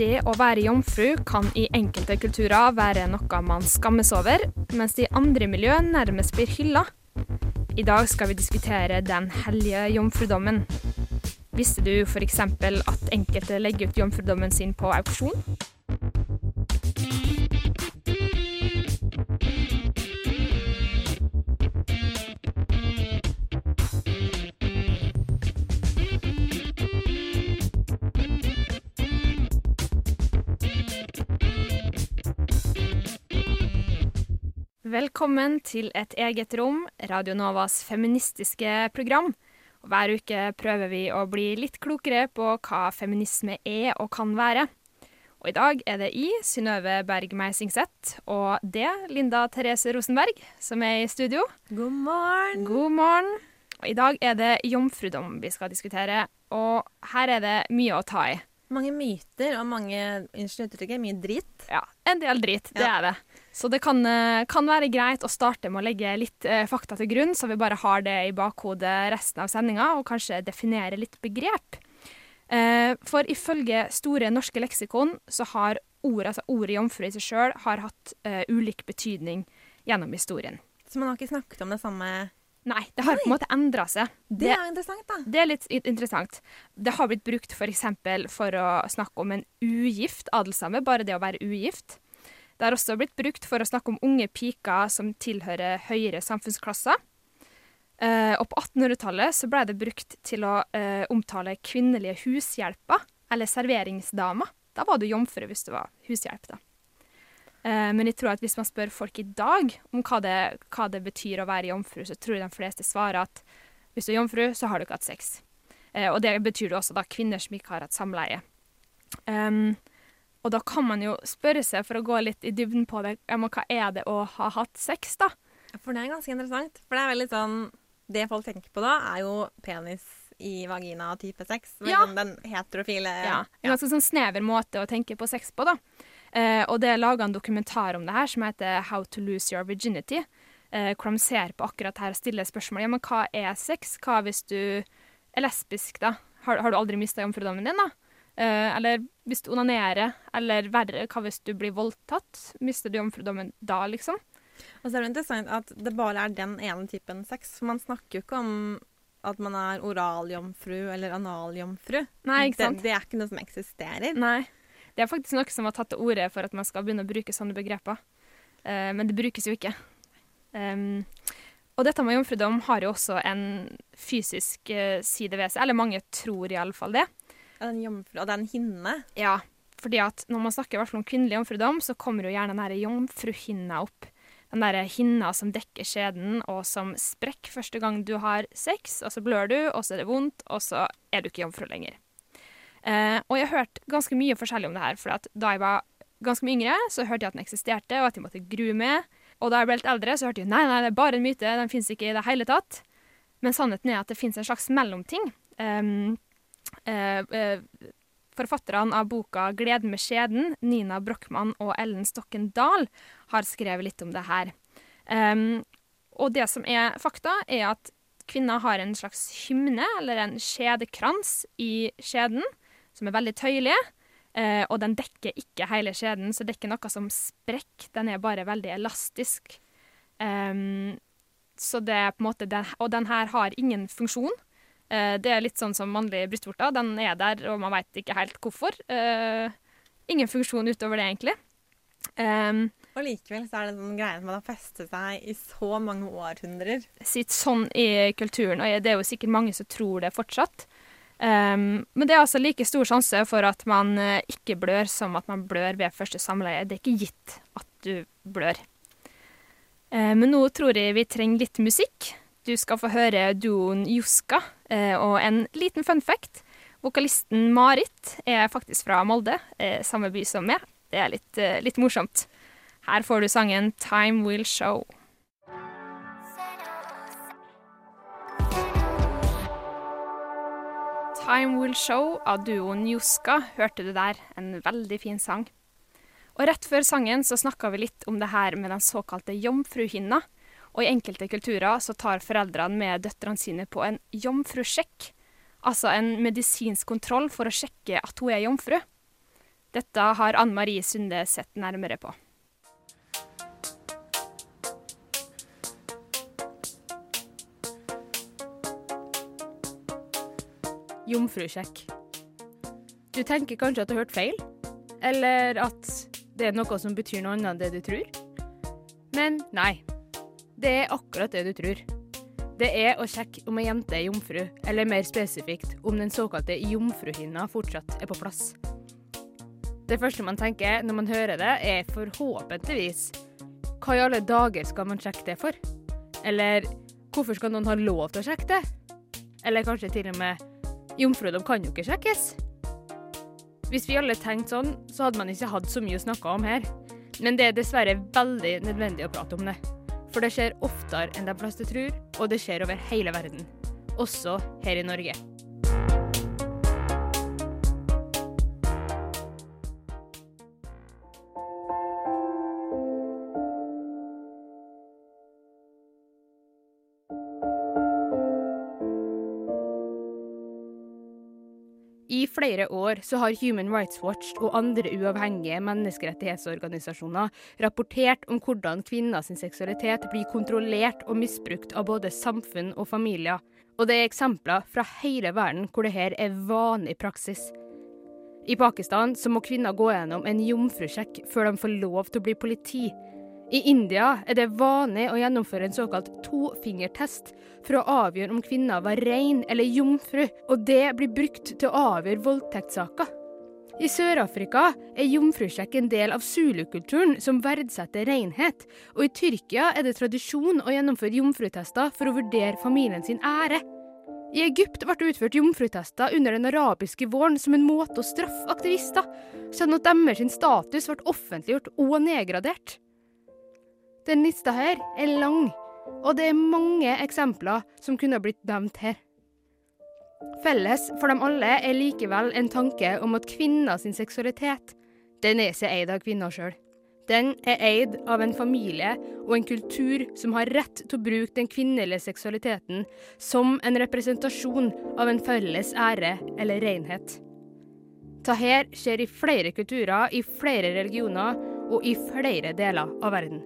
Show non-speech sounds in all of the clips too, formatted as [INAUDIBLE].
Det å være jomfru kan i enkelte kulturer være noe man skammes over, mens det i andre miljø nærmest blir hylla. I dag skal vi diskutere den hellige jomfrudommen. Visste du f.eks. at enkelte legger ut jomfrudommen sin på auksjon? Velkommen til Et eget rom, Radio Novas feministiske program. Hver uke prøver vi å bli litt klokere på hva feminisme er og kan være. Og i dag er det i Synnøve Berg Meisingseth og det, Linda Therese Rosenberg, som er i studio. God morgen. God morgen. Og i dag er det jomfrudom vi skal diskutere, og her er det mye å ta i. Mange myter og mange unnskyld uttrykket, mye drit. Ja, en del drit, det Ja. er det. Så det kan, eh, kan være greit å starte med å legge litt eh, fakta til grunn, så vi bare har det i bakhodet resten av sendinga, og kanskje definere litt begrep. Eh, for ifølge Store norske leksikon så har ordet, altså ordet jomfru i seg sjøl har hatt eh, ulik betydning gjennom historien. Så man har ikke snakket om det samme Nei, det har på en måte endra seg. Det er interessant, da. Det er litt interessant. Det har blitt brukt for eksempel for å snakke om en ugift adelsdame, bare det å være ugift. Det har også blitt brukt for å snakke om unge piker som tilhører høyere samfunnsklasser. Eh, og på 1800-tallet så ble det brukt til å eh, omtale kvinnelige hushjelper, eller serveringsdamer. Da var du jomfru hvis du var hushjelp, da. Eh, men jeg tror at hvis man spør folk i dag om hva det, hva det betyr å være jomfru, så tror jeg de fleste svarer at hvis du er jomfru, så har du ikke hatt sex. Og det betyr det også da kvinner som ikke har hatt samleie. Um, og da kan man jo spørre seg, for å gå litt i dybden på det, hva er det å ha hatt sex, da? For det er ganske interessant. For det er veldig sånn Det folk tenker på da, er jo penis i vagina type sex. Ja. sånn Den heterofile Ja, En ganske sånn snever måte å tenke på sex på, da. Eh, og det er laga en dokumentar om det her som heter How to lose your virginity. Eh, hvor de ser på akkurat her og stiller spørsmål. Ja, men hva er sex? Hva hvis du er lesbisk, da? Har, har du aldri mista jomfrudommen din, da? Eh, eller hvis du onanerer, eller verre, hva hvis du blir voldtatt? Mister du jomfrudommen da, liksom? Og så er det interessant at det bare er den ene typen sex. For man snakker jo ikke om at man er oraljomfru eller analjomfru. Nei, ikke sant? Det, det er ikke noe som eksisterer. Nei. Det er faktisk noe som har tatt til orde for at man skal begynne å bruke sånne begreper. Eh, men det brukes jo ikke. Um, og dette med jomfrudom har jo også en fysisk eh, side ved seg. Eller mange tror iallfall det. Ja, den jomfru, og det er en hinne. Ja, fordi at når man snakker om kvinnelig jomfrudom, så kommer jo gjerne den jomfruhinna opp. Den der hinna som dekker skjeden, og som sprekker første gang du har sex, og så blør du, og så er det vondt, og så er du ikke jomfru lenger. Eh, og jeg har hørt ganske mye forskjellig om det her, for da jeg var ganske mye yngre, så hørte jeg at den eksisterte, og at jeg måtte grue med. Og da jeg ble litt eldre, så hørte jeg nei, nei, det er bare en myte, den fins ikke i det hele tatt. Men sannheten er at det fins en slags mellomting. Um, Forfatterne av boka 'Gled med skjeden', Nina Brochmann og Ellen Stokken Dahl, har skrevet litt om det her. Um, og det som er fakta, er at kvinner har en slags hymne, eller en skjedekrans, i skjeden, som er veldig tøyelig. Uh, og den dekker ikke hele skjeden, så det er ikke noe som sprekker. Den er bare veldig elastisk. Um, så det er på en måte den, Og den her har ingen funksjon. Eh, det er litt sånn som mannlig brystvorter. Den er der, og man veit ikke helt hvorfor. Eh, ingen funksjon utover det, egentlig. Um, Og likevel så er det sånn greie som har festet seg i så mange århundrer. Sitt sånn i kulturen, og det er jo sikkert mange som tror det fortsatt. Um, men det er altså like stor sjanse for at man eh, ikke blør som at man blør ved første samleie. Det er ikke gitt at du blør. Eh, men nå tror jeg vi trenger litt musikk. Du skal få høre duoen Juska, eh, og en liten fun fact. Vokalisten Marit er faktisk fra Molde, eh, samme by som meg. Det er litt, eh, litt morsomt. Her får du sangen 'Time Will Show'. Time Will Show av duoen Juska hørte du der. En veldig fin sang. Og rett før sangen så snakka vi litt om det her med den såkalte jomfruhinna. Og i enkelte kulturer så tar foreldrene med døtrene sine på en jomfrusjekk. Altså en medisinsk kontroll for å sjekke at hun er jomfru. Dette har Anne Marie Sunde sett nærmere på. Jomfrusjekk. Du tenker kanskje at du har hørt feil, eller at det er noe som betyr noe annet enn det du tror. Men nei, det er akkurat det du tror. Det er å sjekke om ei jente er jomfru, eller mer spesifikt om den såkalte jomfruhinna fortsatt er på plass. Det første man tenker når man hører det, er forhåpentligvis hva i alle dager skal man sjekke det for? Eller hvorfor skal noen ha lov til å sjekke det? Eller kanskje til og med Jomfrudom kan jo ikke sjekkes. Hvis vi alle tenkte sånn, så hadde man ikke hatt så mye å snakke om her. Men det er dessverre veldig nødvendig å prate om det. For det skjer oftere enn de fleste tror, og det skjer over hele verden. Også her i Norge. Flere år så har Human Rights Watch og andre uavhengige menneskerettighetsorganisasjoner rapportert om hvordan kvinners seksualitet blir kontrollert og misbrukt av både samfunn og familier. Og det er eksempler fra hele verden hvor dette er vanlig praksis. I Pakistan så må kvinner gå gjennom en jomfrusjekk før de får lov til å bli politi. I India er det vanlig å gjennomføre en såkalt tofingertest for å avgjøre om kvinner var rein eller jomfru, og det blir brukt til å avgjøre voldtektssaker. I Sør-Afrika er jomfrusjekk en del av zulu-kulturen som verdsetter renhet, og i Tyrkia er det tradisjon å gjennomføre jomfrutester for å vurdere familien sin ære. I Egypt ble det utført jomfrutester under den arabiske våren som en måte å straffe aktivister, sånn at deres status ble offentliggjort og nedgradert. Den lista her er lang, og det er mange eksempler som kunne blitt nevnt her. Felles for dem alle er likevel en tanke om at kvinner sin seksualitet, den er ikke eid av kvinner sjøl. Den er eid av en familie og en kultur som har rett til å bruke den kvinnelige seksualiteten som en representasjon av en felles ære eller renhet. Dette skjer i flere kulturer, i flere religioner og i flere deler av verden.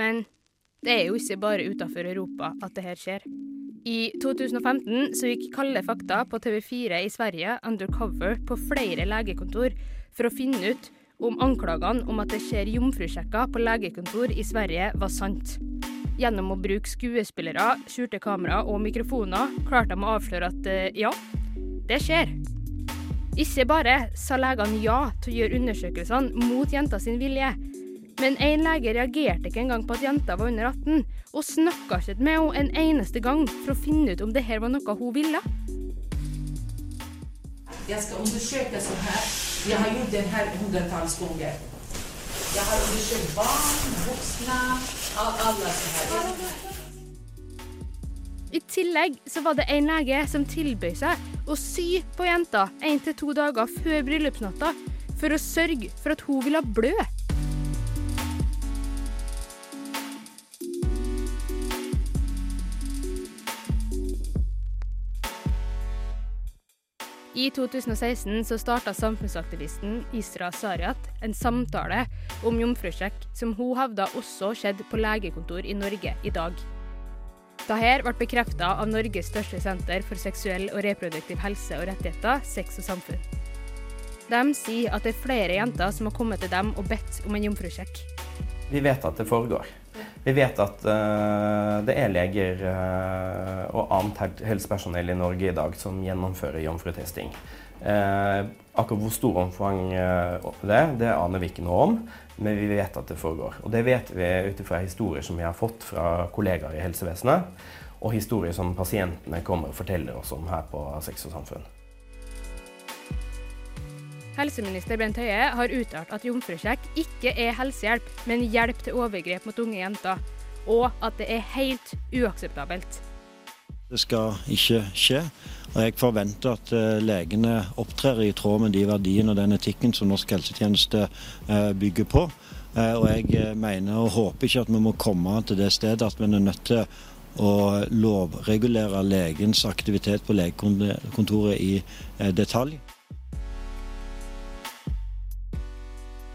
Men det er jo ikke bare utenfor Europa at det her skjer. I 2015 så gikk Kalde fakta på TV4 i Sverige undercover på flere legekontor for å finne ut om anklagene om at det skjer jomfrusjekker på legekontor i Sverige var sant. Gjennom å bruke skuespillere, skjulte kamera og mikrofoner klarte de å avsløre at eh, ja, det skjer. Ikke bare sa legene ja til å gjøre undersøkelsene mot jenta sin vilje, men en lege reagerte ikke engang på at jenta var under 18, og snakka ikke med henne en eneste gang for å finne ut om det her var noe hun ville. Jeg skal undersøke sånn her. Jeg har gjort den her hundretalls ganger. Jeg har undersøkt barn, voksne, alle sånne her. I tillegg så var det en lege som tilbød seg å sy på jenta én til to dager før bryllupsnatta for å sørge for at hun ville blø. I 2016 så starta samfunnsaktivisten Isra Sariat en samtale om jomfrusjekk som hun hevda også skjedde på legekontor i Norge i dag. Dette ble bekrefta av Norges største senter for seksuell og reproduktiv helse og rettigheter, Sex og samfunn. De sier at det er flere jenter som har kommet til dem og bedt om en jomfrusjekk. Vi vet at det foregår. Vi vet at uh, det er leger uh, og annet helsepersonell i Norge i dag som gjennomfører jomfrutesting. Uh, akkurat hvor stor omfang det er, det aner vi ikke noe om. men vi vet at det foregår. Og det vet vi ut ifra historier som vi har fått fra kollegaer i helsevesenet, og historier som pasientene kommer og forteller oss om her på Sex og samfunn. Helseminister Bent Høie har uttalt at jomfrusjekk ikke er helsehjelp, men hjelp til overgrep mot unge jenter, og at det er helt uakseptabelt. Det skal ikke skje. Og jeg forventer at eh, legene opptrer i tråd med de verdiene og den etikken som norsk helsetjeneste eh, bygger på. Eh, og jeg mener og håper ikke at vi må komme til det stedet at vi er nødt til å lovregulere legens aktivitet på legekontoret i detalj.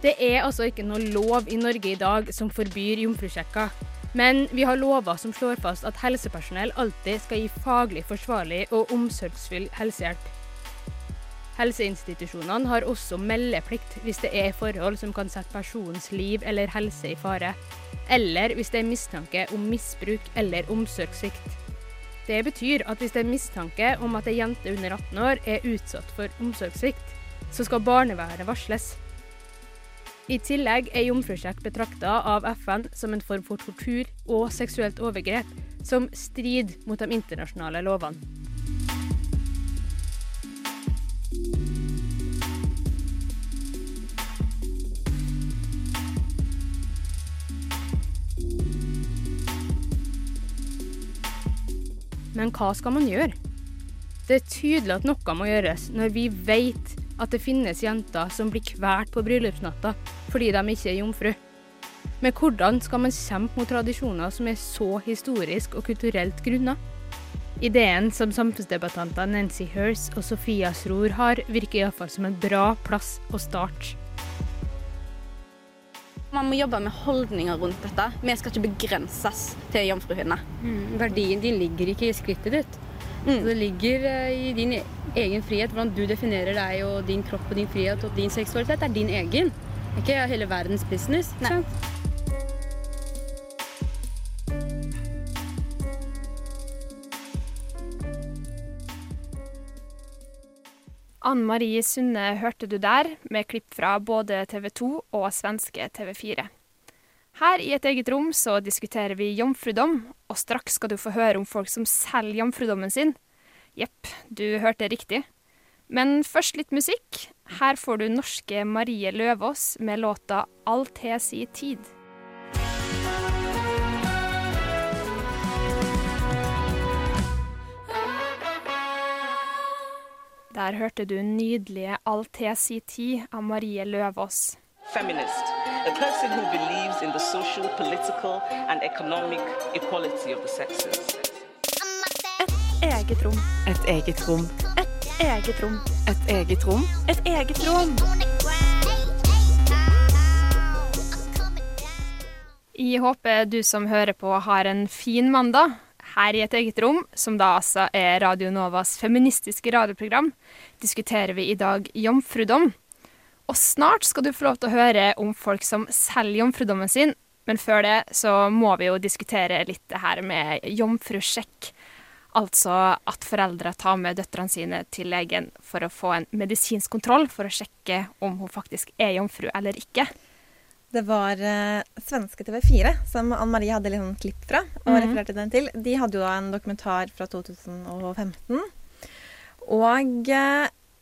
Det er altså ikke noe lov i Norge i dag som forbyr jomfrusjekker. Men vi har lover som slår fast at helsepersonell alltid skal gi faglig forsvarlig og omsorgsfull helsehjelp. Helseinstitusjonene har også meldeplikt hvis det er forhold som kan sette personens liv eller helse i fare, eller hvis det er mistanke om misbruk eller omsorgssvikt. Det betyr at hvis det er mistanke om at ei jente under 18 år er utsatt for omsorgssvikt, så skal barnevernet varsles. I tillegg er jomfrusjekk betrakta av FN som en form for tortur og seksuelt overgrep, som strider mot de internasjonale lovene. Men hva skal man gjøre? Det er tydelig at noe må gjøres når vi vet at det finnes jenter som blir kvalt på bryllupsnatta fordi de ikke er jomfru. Men hvordan skal man kjempe mot tradisjoner som er så historisk og kulturelt grunna? Ideen som samfunnsdebattantene Nancy Hers og Sofia Sror har, virker iallfall som en bra plass å starte. Man må jobbe med holdninger rundt dette. Vi skal ikke begrenses til jomfruhinne. Mm, verdien din ligger ikke i skrittet ditt. Mm. det ligger eh, i din egen frihet, hvordan du definerer deg og din kropp og din frihet og din seksualitet, er din egen. Ikke hele verdens business. Nei. Anne Marie Sunne hørte du der, med klipp fra både TV 2 og svenske TV4. Her i et eget rom så diskuterer vi jomfrudom, og straks skal du få høre om folk som selger jomfrudommen sin. Jepp, du hørte riktig. Men først litt musikk. Her får du norske Marie Løvaas med låta 'Alt he si tid'. Der hørte du nydelige 'Alt he si tid' av Marie Løvaas. Feminist. A person who believes in the social, political and economic equality of the sexes. Et eget rom. Et eget rom. Et eget rom. Et eget rom. Et eget rom. Jeg håper du som hører på har en fin mandag. Her i et eget rom, som da altså er Radio Novas feministiske radioprogram, diskuterer vi i dag jomfrudom. Og snart skal du få lov til å høre om folk som selger jomfrudommen sin, men før det så må vi jo diskutere litt det her med jomfrusjekk. Altså at foreldre tar med døtrene sine til legen for å få en medisinsk kontroll for å sjekke om hun faktisk er jomfru eller ikke. Det var uh, svenske TV4 som Ann Marie hadde litt sånn klipp fra. og mm. refererte den til. De hadde jo da en dokumentar fra 2015. Og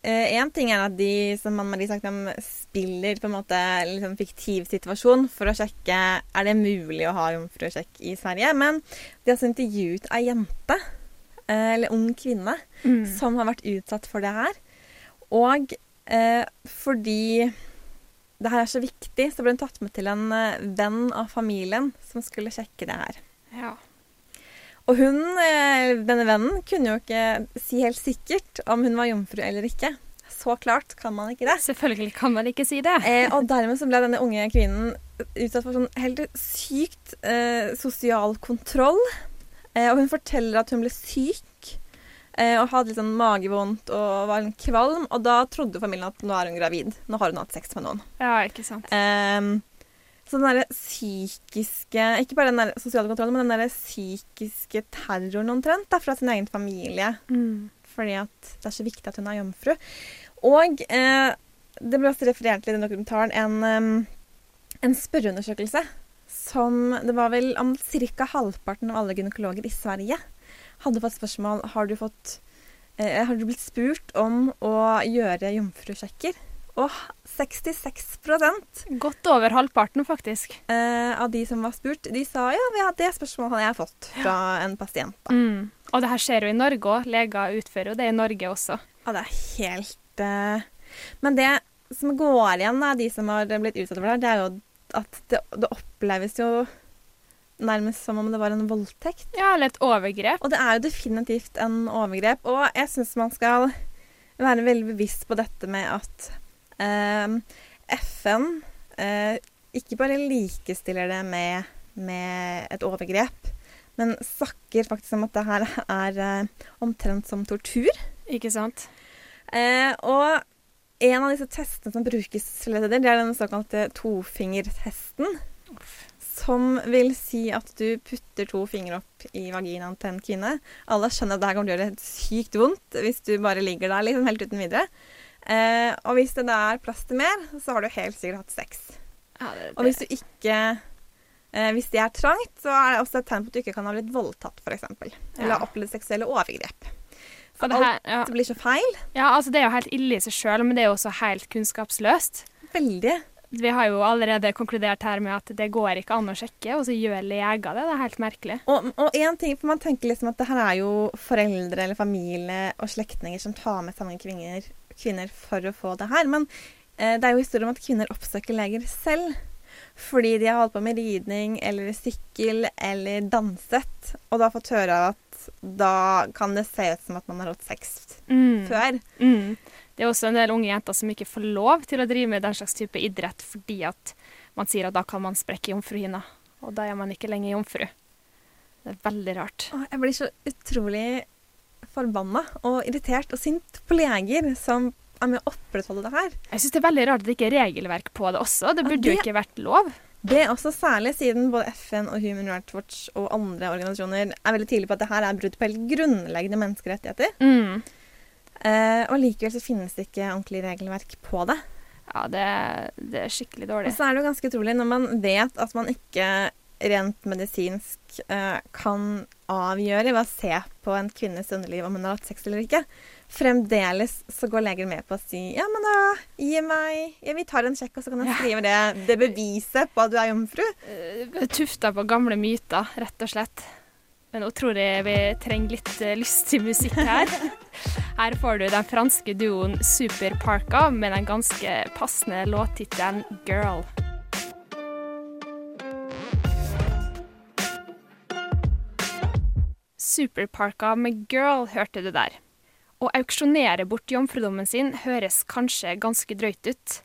én eh, ting er at de som Ann Marie sagt, de spiller på en måte liksom fiktiv situasjon for å sjekke er det mulig å ha jomfrusjekk i Sverige. Men de har også intervjuet ei jente Eh, eller ung kvinne mm. som har vært utsatt for det her. Og eh, fordi det her er så viktig, så ble hun tatt med til en eh, venn av familien som skulle sjekke det her. Ja. Og hun, eh, denne vennen, kunne jo ikke si helt sikkert om hun var jomfru eller ikke. Så klart kan man ikke det. Selvfølgelig kan man ikke si det. Eh, og dermed så ble denne unge kvinnen utsatt for sånn helt sykt eh, sosial kontroll. Eh, og hun forteller at hun ble syk eh, og hadde litt sånn magevondt og var en kvalm. Og da trodde familien at nå er hun gravid. Nå har hun hatt sex med noen. Ja, ikke sant. Um, så den derre psykiske Ikke bare den der sosiale kontrollen, men den derre psykiske terroren omtrent da, fra sin egen familie. Mm. Fordi at det er så viktig at hun er jomfru. Og eh, det ble også referert til i den dokumentaren en en spørreundersøkelse som Det var vel om ca. halvparten av alle gynekologer i Sverige hadde fått spørsmål har du fått eh, Har du blitt spurt om å gjøre jomfrusjekker? Og 66% Godt over halvparten, faktisk. eh, av de som var spurt, de sa ja, ja, det spørsmålet hadde jeg fått fra en pasient. Mm. Og det her skjer jo i Norge òg. Leger utfører jo det i Norge også. Ja, det er helt eh, Men det som går igjen av de som har blitt utsatt for det, det er jo at det, det oppleves jo nærmest som om det var en voldtekt. Ja, eller et overgrep. Og det er jo definitivt en overgrep. Og jeg syns man skal være veldig bevisst på dette med at FN eh, ikke bare likestiller det med, med et overgrep, men snakker faktisk om at det her er eh, omtrent som tortur. Ikke sant? Eh, og en av disse testene som brukes flere steder, det er den såkalte tofingertesten. Som vil si at du putter to fingre opp i vaginaen til en kvinne. Alle skjønner at det her kommer til å gjøre sykt vondt hvis du bare ligger der liksom helt uten videre. Eh, og hvis det da er plass til mer, så har du helt sikkert hatt sex. Og hvis du ikke eh, Hvis det er trangt, så er det også et tegn på at du ikke kan ha blitt voldtatt, f.eks. Eller Ja. opplevd seksuelle overgrep. For det her- alt blir så feil. Ja, altså Det er jo helt ille i seg sjøl, men det er jo også helt kunnskapsløst. Veldig. Vi har jo allerede konkludert her med at det går ikke an å sjekke, og så gjør leger det. Det er helt merkelig. Og, og en ting, for Man tenker liksom at det her er jo foreldre eller familie og slektninger som tar med sammen kvinner, kvinner for å få det her. Men eh, det er jo historier om at kvinner oppsøker leger selv. Fordi de har holdt på med ridning eller sykkel eller danset. Og da fått høre at da kan det se ut som at man har hatt sex Mm. før. Mm. Det er også en del unge jenter som ikke får lov til å drive med den slags type idrett fordi at man sier at da kan man sprekke jomfruhinna, og da er man ikke lenger jomfru. Det er veldig rart. Åh, Jeg blir så utrolig forbanna og irritert og sint på leger som er med å opprettholde det her. Jeg syns det er veldig rart at det ikke er regelverk på det også. Det burde jo det- ikke vært lov. Det er også særlig siden både FN og Human Rights Watch og andre organisasjoner er veldig tydelige på at det her er brudd på helt grunnleggende menneskerettigheter. Mm. Eh, og likevel så finnes det ikke ordentlig regelverk på det. Ja, det, det er skikkelig dårlig. Og så er det jo ganske utrolig når man vet at man ikke rent medisinsk eh, kan avgjøre ved å se på en kvinnes underliv om hun har hatt sex eller ikke. Fremdeles så går leger med på å si ja, men da gi meg ja, Vi tar en sjekk, og så kan jeg skrive det, det beviset på at du er jomfru. Eh, Tufta på gamle myter, rett og slett. Men nå tror jeg vi trenger litt eh, lystig musikk her. [LAUGHS] Her får du den franske duoen Super Parka med den ganske passende låttittelen 'Girl'. Superparka med 'Girl' hørte du der. Å auksjonere bort jomfrudommen sin høres kanskje ganske drøyt ut.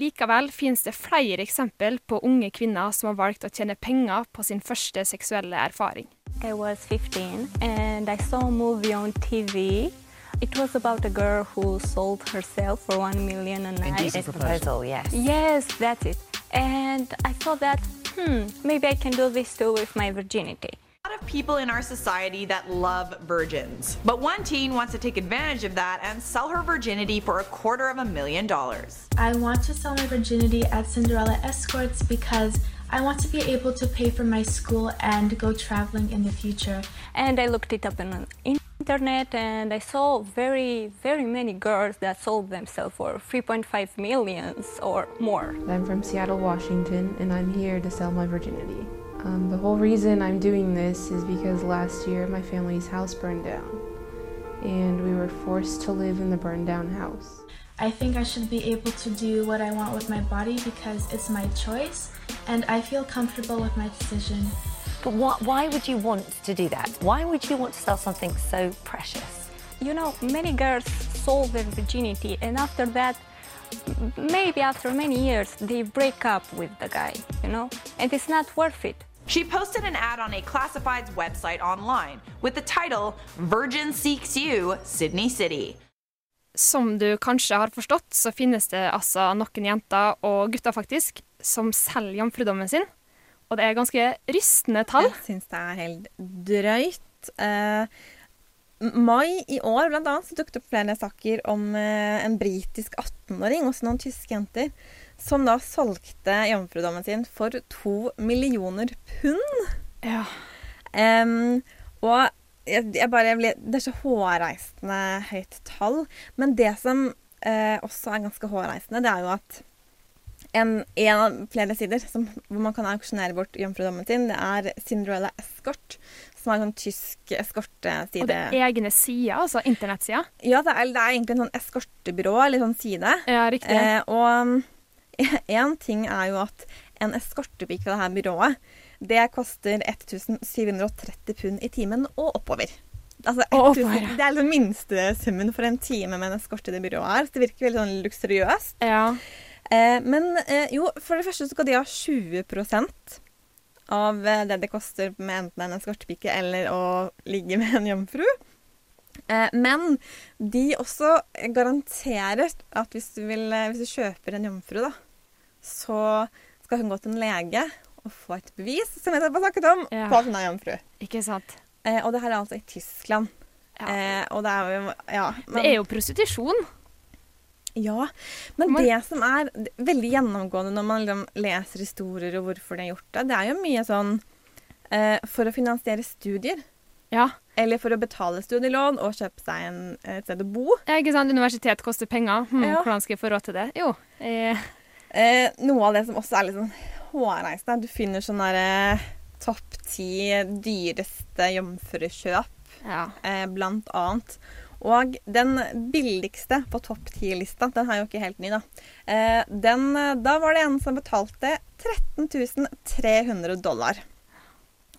Likevel finnes det flere eksempel på unge kvinner som har valgt å tjene penger på sin første seksuelle erfaring. I was 15 and I saw a movie on TV. It was about a girl who sold herself for one million a night. Indecent proposal, yes. Yes, that's it. And I thought that, hmm, maybe I can do this too with my virginity. A lot of people in our society that love virgins. But one teen wants to take advantage of that and sell her virginity for a quarter of a million dollars. I want to sell my virginity at Cinderella Escorts because I want to be able to pay for my school and go traveling in the future. And I looked it up on the internet and I saw very, very many girls that sold themselves for 3.5 millions or more. I'm from Seattle, Washington, and I'm here to sell my virginity. Um, the whole reason I'm doing this is because last year my family's house burned down, and we were forced to live in the burned down house. I think I should be able to do what I want with my body because it's my choice and I feel comfortable with my decision. But wh- why would you want to do that? Why would you want to sell something so precious? You know, many girls sold their virginity and after that, maybe after many years, they break up with the guy, you know? And it's not worth it. She posted an ad on a classifieds website online with the title Virgin Seeks You, Sydney City. Som du kanskje har forstått, så finnes det altså noen jenter, og gutter faktisk, som selger jomfrudommen sin. Og det er ganske rystende tall. Jeg syns det er helt drøyt. Eh, mai i år blant annet, så dukket det opp flere saker om eh, en britisk 18-åring, også noen tyske jenter, som da solgte jomfrudommen sin for to millioner pund. Ja. Um, og jeg, jeg bare ble, Det er så hårreisende høyt tall. Men det som eh, også er ganske hårreisende, det er jo at en, en av flere sider som, hvor man kan auksjonere bort jomfrudommen sin, det er Cinderella Escort, som er en sånn tysk eskorteside. Og det er egne sider, altså internettsider. Ja, det er, det er egentlig en sånn eskortebyrå, eller sånn side. Ja, riktig. Eh, og [LAUGHS] én ting er jo at en eskortepike fra det her byrået, det koster 1730 pund i timen og oppover. Altså, Og 1000 oppover, ja. Det er liksom minstesummen for en time med en eskorte i det byrået her. Så det virker veldig sånn luksuriøst. Ja. Eh, men eh, jo, for det første så skal de ha 20 av eh, det det koster med enten en eskortepike eller å ligge med en jomfru. Eh, men de også garanterer at hvis du, vil, eh, hvis du kjøper en jomfru, da, så skal hun gå til en lege og få et bevis, som jeg har snakket om, Ja. på at hun er jomfru. Ikke sant. Og det her er altså i Tyskland. Ja. og det er jo Ja. Det er jo prostitusjon. Ja, men det som er veldig gjennomgående når man liksom leser historier og hvorfor de har gjort det, det er jo mye sånn eh, for å finansiere studier. Ja. Eller for å betale studielån og kjøpe seg en, et sted å bo. Ja, ikke sant? Universitet koster penger. Hm, Ja. Hvordan skal jeg få råd til det? Jo. Eh, Eh, noe av det som også er litt sånn hårreisende, du finner sånn derre topp ti dyreste jomfrukjøp, eh, blant annet. Og den billigste på topp ti-lista, den er jo ikke helt ny, da. Eh, den, da var det en som betalte 13 300 dollar.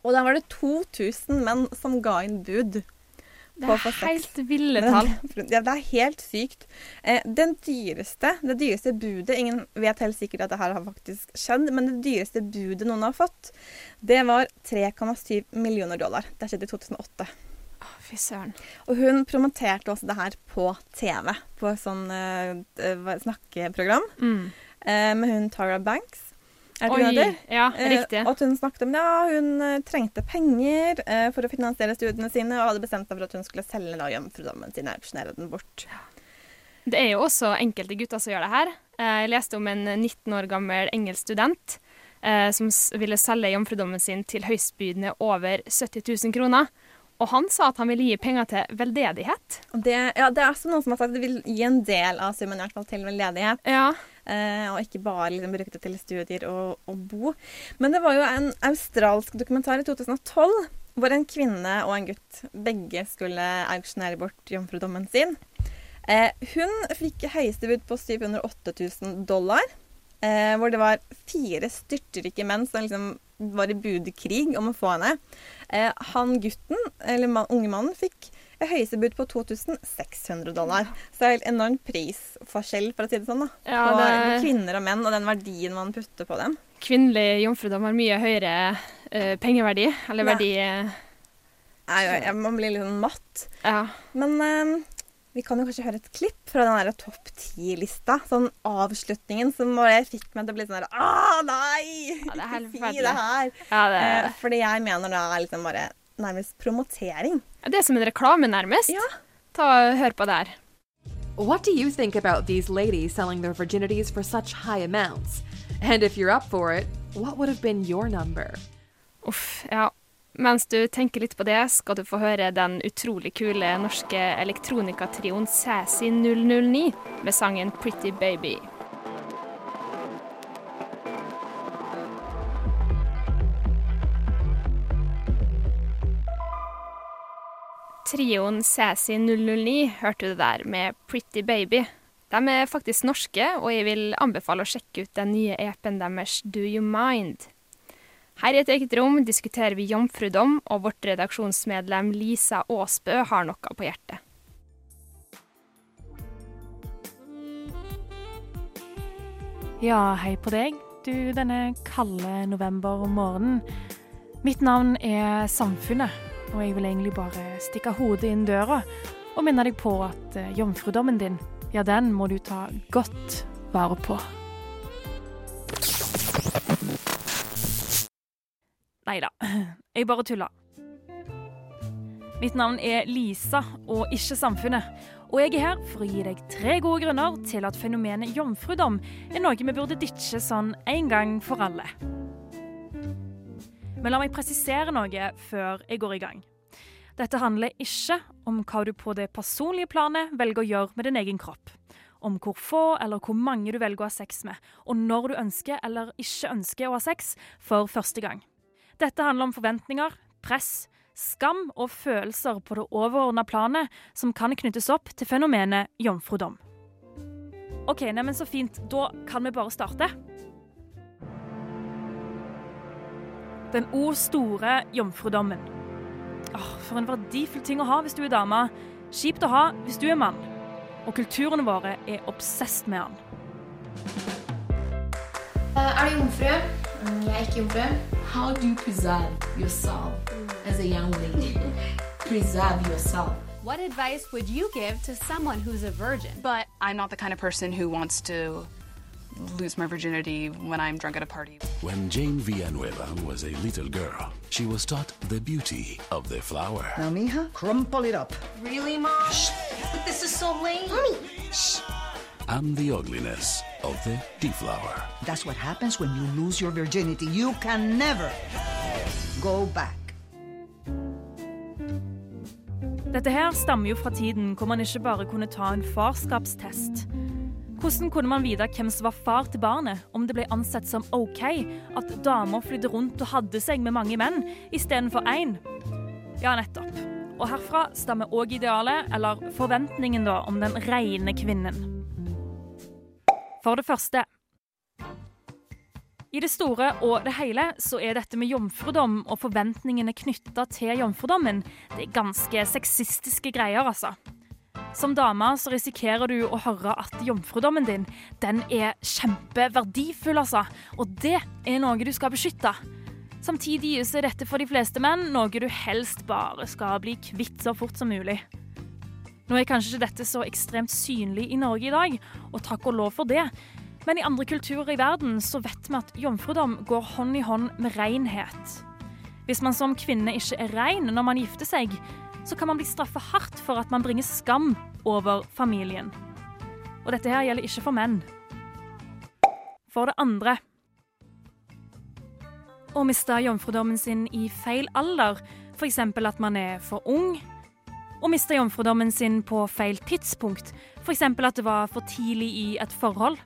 Og da var det 2000 menn som ga inn bud. Det er helt ville tall. [LAUGHS] Ja, det er helt sykt. Eh, den dyreste, det dyreste budet Ingen vet helt sikkert at det her har faktisk skjedd, men det dyreste budet noen har fått, det var 3,7 millioner dollar. Det skjedde i 2008. Fy søren. Og hun promoterte også det her på TV, på et sånn eh, snakkeprogram Mm. Uh, med hun Tara Banks. Er det Oi, hun heter? ja, riktig. og at hun snakket om ja, hun trengte penger for å finansiere studiene sine, og hadde bestemt seg for at hun skulle selge da jomfrudommen sin og auksjonere den bort. Det er jo også enkelte gutter som gjør det her. Jeg leste om en 19 år gammel engelsk student som ville selge jomfrudommen sin til høystbydende over 70 000 kroner. Og han sa at han ville gi penger til veldedighet. Det, ja, det er også noen som har sagt at de vil gi en del av summen i hvert fall til veldedighet. Eh, og ikke bare liksom, bruke det til studier og, og bo. Men det var jo en australsk dokumentar i 2012 hvor en kvinne og en gutt begge skulle auksjonere bort jomfrudommen sin. Eh, hun fikk høyeste bud på 708 000 dollar. Eh, hvor det var fire styrtrike menn som liksom var i budkrig om å få henne. Eh, han gutten, eller man, unge mannen, fikk et høyeste bud på 2600 dollar. Så det er helt enorm prisforskjell, for å si det sånn, da. Ja, på det- kvinner og menn, og den verdien man putter på dem. Kvinnelig jomfrudom har mye høyere eh, pengeverdi, eller verdi eh, Nei, jeg, jeg, man blir litt sånn matt. Ja. Men eh, vi kan jo kanskje høre et klipp fra den topp ti-lista. Sånn avslutningen som bare fikk meg til å bli sånn der Å, nei! Ja, det er [LAUGHS] helt si det her. Ja, det- Eh, fordi jeg mener det er liksom bare nærmest promotering. Det er som en reklame, nærmest. Ja. Ta og Hør på det her. What do you think about these ladies selling their virginities for such high amounts? And if you're up for it, what would have been your number? Uff, ja. Mens du tenker litt på det, skal du få høre den utrolig kule norske elektronikatrioen Sassy 009 med sangen Pretty Baby. Trioen Sassy 009 hørte du der med Pretty Baby. De er faktisk norske, og jeg vil anbefale å sjekke ut den nye EP-en deres Do You Mind. Her i et eget rom diskuterer vi jomfrudom, og vårt redaksjonsmedlem Lisa Aasbø har noe på hjertet. Ja, hei på deg, du denne kalde novembermorgenen. Mitt navn er Samfunnet, og jeg vil egentlig bare stikke hodet inn døra og minne deg på at eh, jomfrudommen din, ja, den må du ta godt vare på. Nei da, jeg bare tuller. Mitt navn er Lisa, og ikke Samfunnet. Og jeg er her for å gi deg tre gode grunner til at fenomenet jomfrudom er noe vi burde ditche sånn en gang for alle. Men la meg presisere noe før jeg går i gang. Dette handler ikke om hva du på det personlige planet velger å gjøre med din egen kropp. Om hvor få eller hvor mange du velger å ha sex med, og når du ønsker eller ikke ønsker å ha sex for første gang. Dette handler om forventninger, press, skam og følelser på det overordna planet som kan knyttes opp til fenomenet jomfrudom. OK, neimen så fint. Da kan vi bare starte. Den o store jomfrudommen. Åh, for en verdifull ting å ha hvis du er dame. Kjipt å ha hvis du er mann. Og kulturene våre er obsesst med han. er du jomfru? Mm, Jeg er ikke jomfru. How do you preserve yourself as a young lady? [LAUGHS] preserve yourself. What advice would you give to someone who's a virgin? But I'm not the kind of person who wants to lose my virginity when I'm drunk at a party. When Jane Villanueva was a little girl, she was taught the beauty of the flower. Now, mija, crumple it up. Really, Mom? But this is so lame. Mommy, shh. and the ugliness of the deflower. That's what happens when you lose your virginity. You can never go back. Dette her stammer jo fra tiden hvor man ikke bare kunne ta en farskapstest. Hvordan kunne man vite hvem som var far til barnet, om det ble ansett som OK at damer flydde rundt og hadde seg med mange menn istedenfor én? Ja, nettopp. Og herfra stammer òg idealet, eller forventningen, da, om den rene kvinnen. For det første I det store og det hele så er dette med jomfrudom og forventningene knytta til jomfrudommen det er ganske sexistiske greier, altså. Som dame så risikerer du å høre at jomfrudommen din den er kjempeverdifull, altså. Og det er noe du skal beskytte. Samtidig er dette for de fleste menn noe du helst bare skal bli kvitt så fort som mulig. Nå er kanskje ikke dette så ekstremt synlig i Norge i dag, og takk og lov for det. Men i andre kulturer i verden så vet vi at jomfrudom går hånd i hånd med renhet. Hvis man som kvinne ikke er ren når man gifter seg, så kan man bli straffet hardt for at man bringer skam over familien. Og dette her gjelder ikke for menn. For det andre Å miste jomfrudommen sin i feil alder, f.eks. at man er for ung. Å miste jomfrudommen sin på feil tidspunkt, f.eks. at det var for tidlig i et forhold.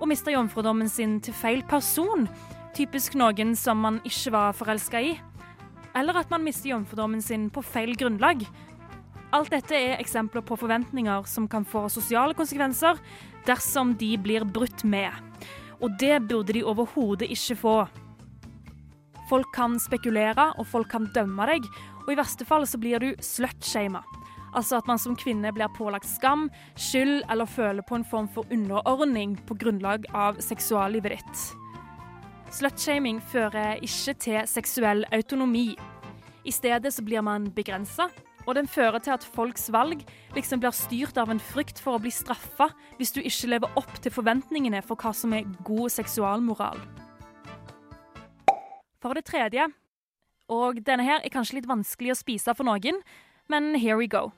Å miste jomfrudommen sin til feil person, typisk noen som man ikke var forelska i eller at man mister jomfrudommen sin på feil grunnlag. Alt dette er eksempler på forventninger som kan få sosiale konsekvenser dersom de blir brutt med. Og det burde de overhodet ikke få. Folk kan spekulere, og folk kan dømme deg, og i verste fall så blir du slutshama. Altså at man som kvinne blir pålagt skam, skyld eller føler på en form for underordning på grunnlag av seksuallivet ditt. Slutshaming fører ikke til seksuell autonomi. I stedet så blir man begrensa, og den fører til at folks valg liksom blir styrt av en frykt for å bli straffa hvis du ikke lever opp til forventningene for hva som er god seksualmoral. For det tredje, og denne her er kanskje litt vanskelig å spise for noen, men here we go.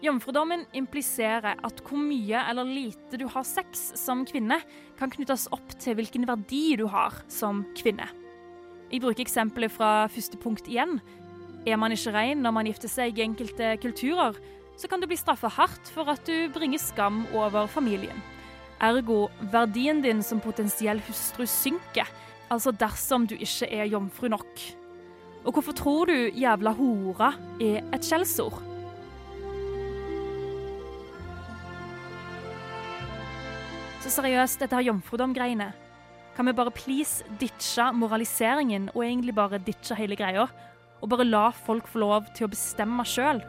Jomfrudommen impliserer at hvor mye eller lite du har sex som kvinne, kan knyttes opp til hvilken verdi du har som kvinne. Jeg bruker eksempelet fra første punkt igjen. Er man ikke rein når man gifter seg i enkelte kulturer, så kan du bli straffa hardt for at du bringer skam over familien. Ergo verdien din som potensiell hustru synker, altså dersom du ikke er jomfru nok. Og hvorfor tror du 'jævla hora' er et skjellsord? Så seriøst, dette her jomfrudom-greiene. Kan vi bare please ditche moraliseringen og egentlig bare ditche hele greia? Og bare la folk få lov til å bestemme sjøl?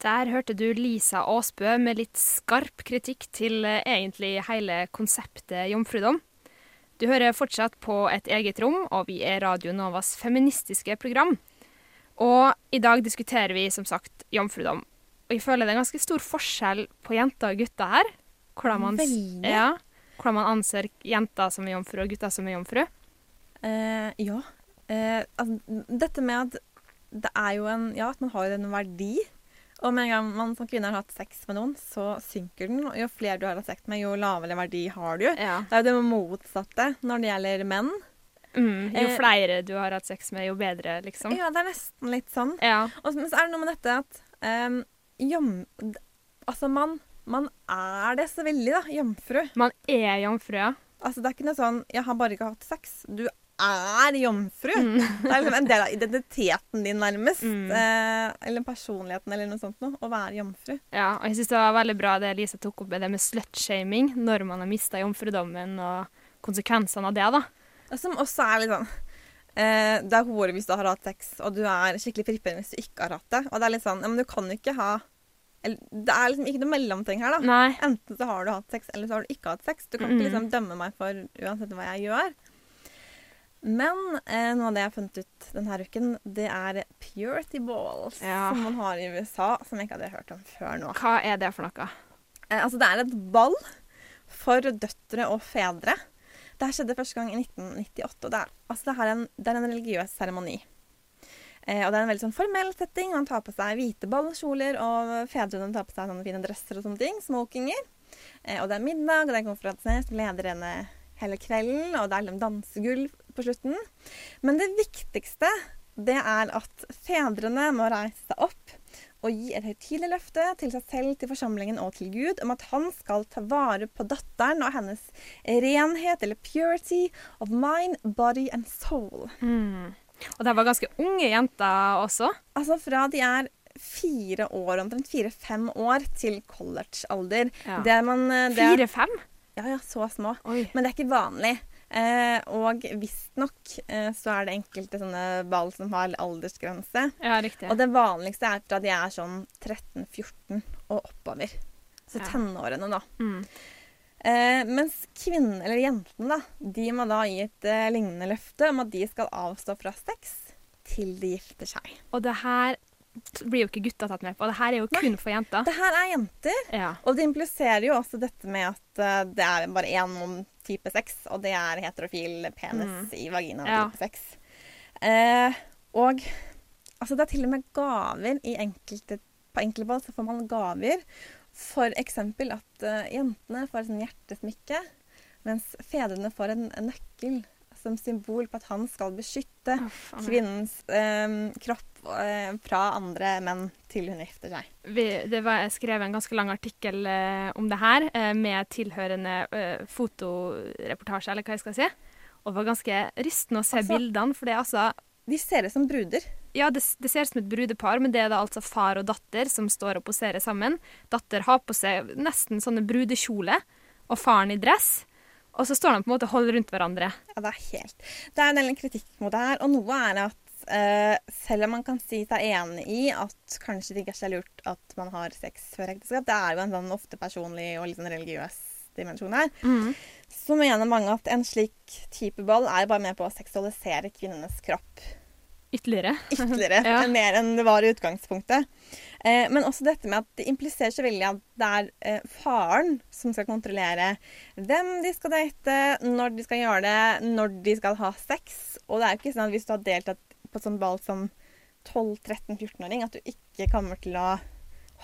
Der hørte du Lisa Aasbø med litt skarp kritikk til eh, egentlig hele konseptet jomfrudom. Du hører fortsatt på Et eget rom, og vi er Radio Novas feministiske program. Og i dag diskuterer vi som sagt jomfrudom. Og jeg føler det er ganske stor forskjell på jenter og gutter her. Hvordan man, ja, hvordan man anser jenter som er jomfru og gutter som er jomfru. Eh, ja. Eh, altså, dette med at det er jo en Ja, at man har en verdi. Og med en gang man som kvinne har hatt sex med noen, så synker den. Og jo flere du har hatt sex med, jo lavere verdi har du. Det er jo det motsatte når det gjelder menn. Mm, jo Eh, flere du har hatt sex med, jo bedre, liksom. Ja, det er nesten litt sånn. Ja. Og, så er det noe med dette at um, jom, Altså, man, man er det så veldig, da. Jomfru. Man er jomfru, ja. Altså, det er ikke noe sånn 'Jeg har bare ikke hatt sex'. Du er jomfru. Mm. Det er liksom en del av identiteten din, nærmest. Eh, eller personligheten, eller noe sånt noe. Å være jomfru. Ja, og jeg syns det var veldig bra det Lisa tok opp med det med slutshaming når man har mista jomfrudommen, og konsekvensene av det, da. Som også er litt sånn eh, Det er hore hvis du har hatt sex, og du er skikkelig prippen hvis du ikke har hatt det. Og det er litt sånn Ja, men du kan jo ikke ha Det er liksom ikke noe mellomting her, da. Enten så har du hatt sex, eller så har du ikke hatt sex. Du kan Mm. ikke liksom dømme meg for uansett hva jeg gjør. Men eh, noe av det jeg har funnet ut denne uken, det er purity balls. Ja. Som man har i USA, som jeg ikke hadde hørt om før nå. Hva er det for noe? Eh, altså, det er et ball for døtre og fedre. Det her skjedde første gang i 1998. og Det er, altså, det en, det er en religiøs seremoni. Eh, og det er en veldig sånn formell setting. Man tar på seg hvite ballkjoler, og fedrene tar på seg sånne fine dresser og sånne ting. Smokinger. Eh, og det er middag, og det er konferanser som leder henne hele kvelden. Og det er liksom dansegulv på slutten. Men det viktigste, det er at fedrene må reise seg opp og gi et høytidelig løfte til seg selv, til forsamlingen og til Gud om at han skal ta vare på datteren og hennes renhet, eller purity, of mind, body and soul. Mm. Og det var ganske unge jenter også? Altså fra de er fire år, omtrent fire-fem år, til college-alder. Ja. Eh, Fire-fem? Ja, ja, så små. Men det er ikke vanlig. Eh, og visstnok eh, så er det enkelte sånne ball som har aldersgrense. Ja, riktig. Og det vanligste er fra de er sånn 13-14 og oppover. Så Ja. tenårene, da. Mm. Eh, mens kvinnene, eller jentene, da, de må da gi et eh, lignende løfte om at de skal avstå fra sex til de gifter seg. Og det her blir jo ikke gutta tatt med på. Det her er jo kun for jenter. Det her er jenter. Ja. Og det impliserer jo også dette med at eh, det er bare én type sex, og det er heterofil penis Mm. i vagina Ja. type sex. Eh, og altså det er til og med gaver i enkelte På enkelte ball så får man gaver. For eksempel at uh, jentene får et sånn hjertesmykke, mens fedrene får en, en nøkkel som symbol på at han skal beskytte faen kvinnens eh, kropp eh, fra andre menn til hun gifter seg. Vi, det var jeg skrev en ganske lang artikkel eh, om det her, eh, med tilhørende eh, fotoreportasje, eller hva jeg skal si. Og det var ganske rystende å se Altså- bildene, for det er altså De ser ut som bruder. Ja, det, det ser ut som et brudepar, men det er da altså far og datter som står og poserer sammen. Datter har på seg nesten sånne brudekjole, og faren i dress. Og så står de på en måte og holder rundt hverandre. Ja, det er helt Det er en del kritikk mot det her, og noe er at uh, selv om man kan si seg enig i at kanskje det ikke er så lurt at man har sex før ekteskap, det er jo en sånn ofte personlig og litt sånn religiøs dimensjon her, Mm. så mener mange at en slik type ball er bare med på å seksualisere kvinnenes kropp. Ytterligere. Ytterligere. [LAUGHS] Ja. Mer enn det var i utgangspunktet. Eh, men også dette med at det impliserer så veldig at det er eh, faren som skal kontrollere hvem de skal date, når de skal gjøre det, når de skal ha sex. Og det er jo ikke sånn at hvis du har deltatt på sånn ball som 12-13-14-åring, at du ikke kommer til å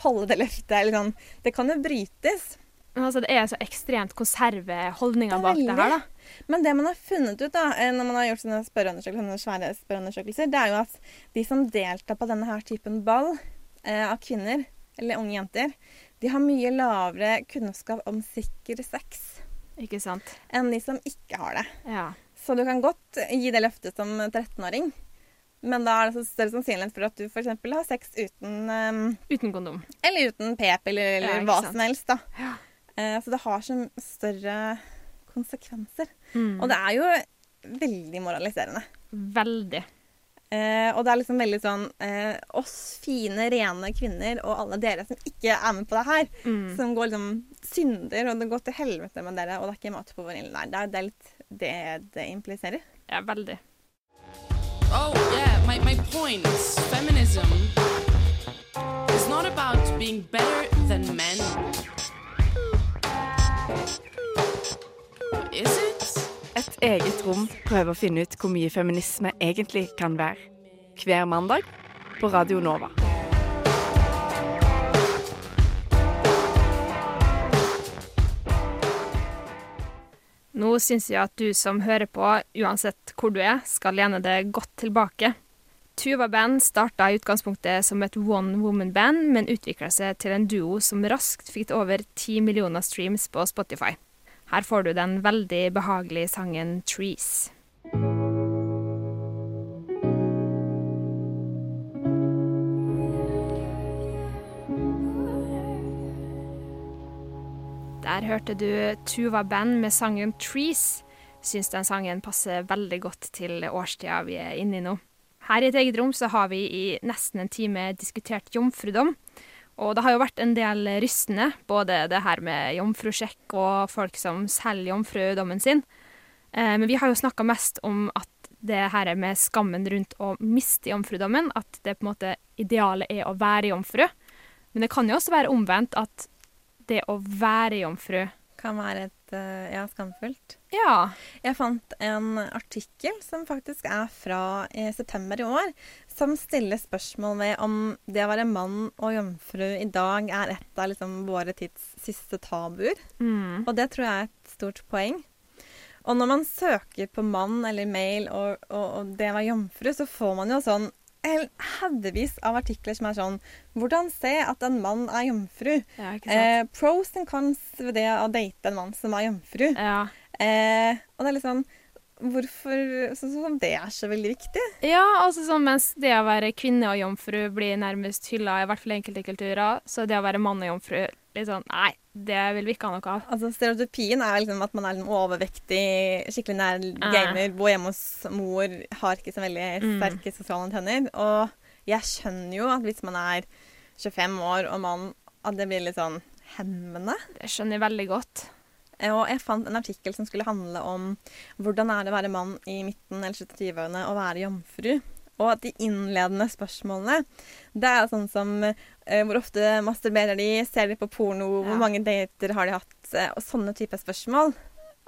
holde det løftet. Eller sånn. Det kan jo brytes. Altså, det er så ekstremt konserve holdninger bak det her, da. Men det man har funnet ut da, eh, når man har gjort sånne, spørreundersøkelser, sånne svære spørreundersøkelser, det er jo at de som deltar på denne her typen ball eh, av kvinner, eller unge jenter, de har mye lavere kunnskap om sikker sex Ikke sant? enn de som ikke har det. Ja. Så du kan godt gi det løftet som 13-åring, men da er det så større sannsynlighet for at du f.eks. har sex uten um, Uten kondom. Eller uten pep, eller, eller Ja, hva sant. som helst. da. Eh, så det har så større konsekvenser. Mm. Og det er jo veldig moraliserende. Veldig. Eh, og det er liksom veldig sånn eh, Oss fine, rene kvinner og alle dere som ikke er med på det her, Mm. som går liksom synder, og det går til helvete med dere, og det er ikke mat på vår ilde. Nei, det er, det er litt det det impliserer. Ja, veldig. Oh, yeah, my, my point is feminism is not about being better than men. Is it? Et eget rom prøver å finne ut hvor mye feminisme egentlig kan være. Hver mandag på Radio Nova. Nå syns jeg at du som hører på, uansett hvor du er, skal lene deg godt tilbake. Tuva Band starta i utgangspunktet som et one woman-band, men utvikla seg til en duo som raskt fikk over ti millioner streams på Spotify. Her får du den veldig behagelige sangen 'Trees'. Der hørte du Tuva Band med sangen 'Trees'. Syns den sangen passer veldig godt til årstida vi er inne i nå. Her i et eget rom så har vi i nesten en time diskutert jomfrudom. Og det har jo vært en del rystende, både det her med jomfrusjekk og folk som selger jomfrudommen sin. Eh, men vi har jo snakka mest om at det her med skammen rundt å miste jomfrudommen, at det på en måte idealet er å være jomfru. Men det kan jo også være omvendt, at det å være jomfru Kan være et eh, ja, skamfullt. Ja. Jeg fant en artikkel som faktisk er fra eh, september i år, som stiller spørsmål ved om det å være mann og jomfru i dag er et av liksom, våre tids siste tabuer. Mm. Og det tror jeg er et stort poeng. Og når man søker på mann eller mail og, og, og det å være jomfru, så får man jo sånn haugevis av artikler som er sånn Hvordan se at en mann er jomfru? Ja, Eh, pros and cons ved det å date en mann som er jomfru. Eh, og det er litt sånn Hvorfor Sånn som det er så veldig viktig. Ja, altså sånn mens det å være kvinne og jomfru blir nærmest hylla, i hvert fall i enkelte kulturer, så det å være mann og jomfru litt sånn Nei, det vil vi ikke ha noe av. Altså Stereotypien er liksom at man er en overvektig, skikkelig nær gamer, bor hjemme hos mor, har ikke så veldig Mm. sterke sosiale antenner. Og jeg skjønner jo at hvis man er 25 år og mann, at det blir litt sånn hemmende. Det skjønner jeg veldig godt. Eh, Og jeg fant en artikkel som skulle handle om hvordan er det å være mann i midten eller slutten av 20-årene og være jomfru. Og at de innledende spørsmålene, det er sånn som eh, hvor ofte masturberer de, ser de på porno, hvor mange dater har de hatt, eh, og sånne typer spørsmål.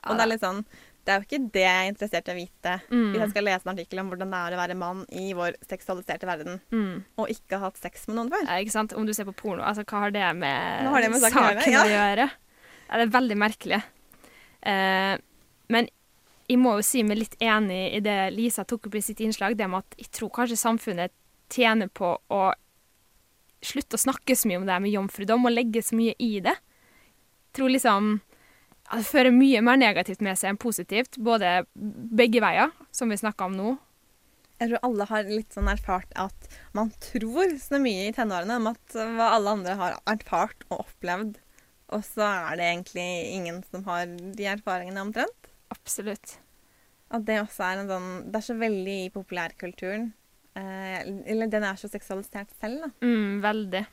Og det er litt sånn det er jo ikke det jeg er interessert i å vite Mm. hvis jeg skal lese en artikkel om hvordan det er å være mann i vår seksualiserte verden, Mm. og ikke ha hatt sex med noen før. Ja, ikke sant? Om du ser på porno, altså hva har det med, har det med saken saken Ja. å gjøre? Ja, det er veldig merkelig. Eh, men jeg må jo si meg litt enig i det Lisa tok opp i sitt innslag, det med at jeg tror kanskje samfunnet tjener på å slutte å snakke så mye om det her med jomfrudom og legge så mye i det. Jeg tror liksom at det fører mye mer negativt med seg enn positivt, både begge veier, som vi snakka om nå. Jeg tror alle har litt sånn erfart at man tror så mye i tenårene om at hva alle andre har erfart og opplevd, og så er det egentlig ingen som har de erfaringene omtrent. Absolutt. At det også er en sånn Det er så veldig i populærkulturen. Eh, eller den er så seksualisert selv, da. Mm, veldig.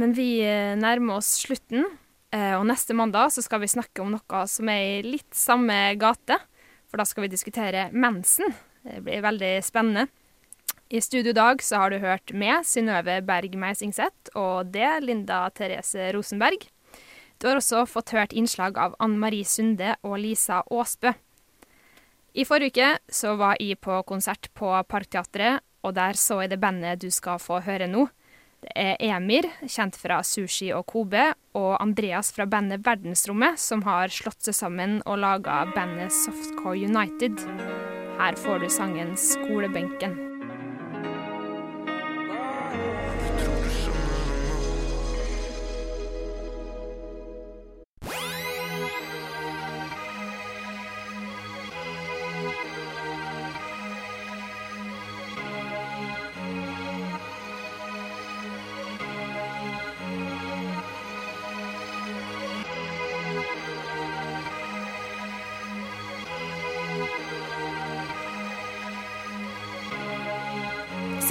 Men vi eh, nærmer oss slutten, eh, og neste mandag så skal vi snakke om noe som er i litt samme gate. For da skal vi diskutere mensen. Det blir veldig spennende. I studio i dag så har du hørt med Synnøve Berg Meisingseth og det Linda Therese Rosenberg. Du har også fått hørt innslag av Ann Marie Sunde og Lisa Aasbø. I forrige uke så var jeg på konsert på Parkteatret, og der så jeg det bandet du skal få høre nå. Det er Emir, kjent fra Sushi og Kobe, og Andreas fra bandet Verdensrommet, som har slått seg sammen og laga bandet Softcore United. Her får du sangen Skolebenken.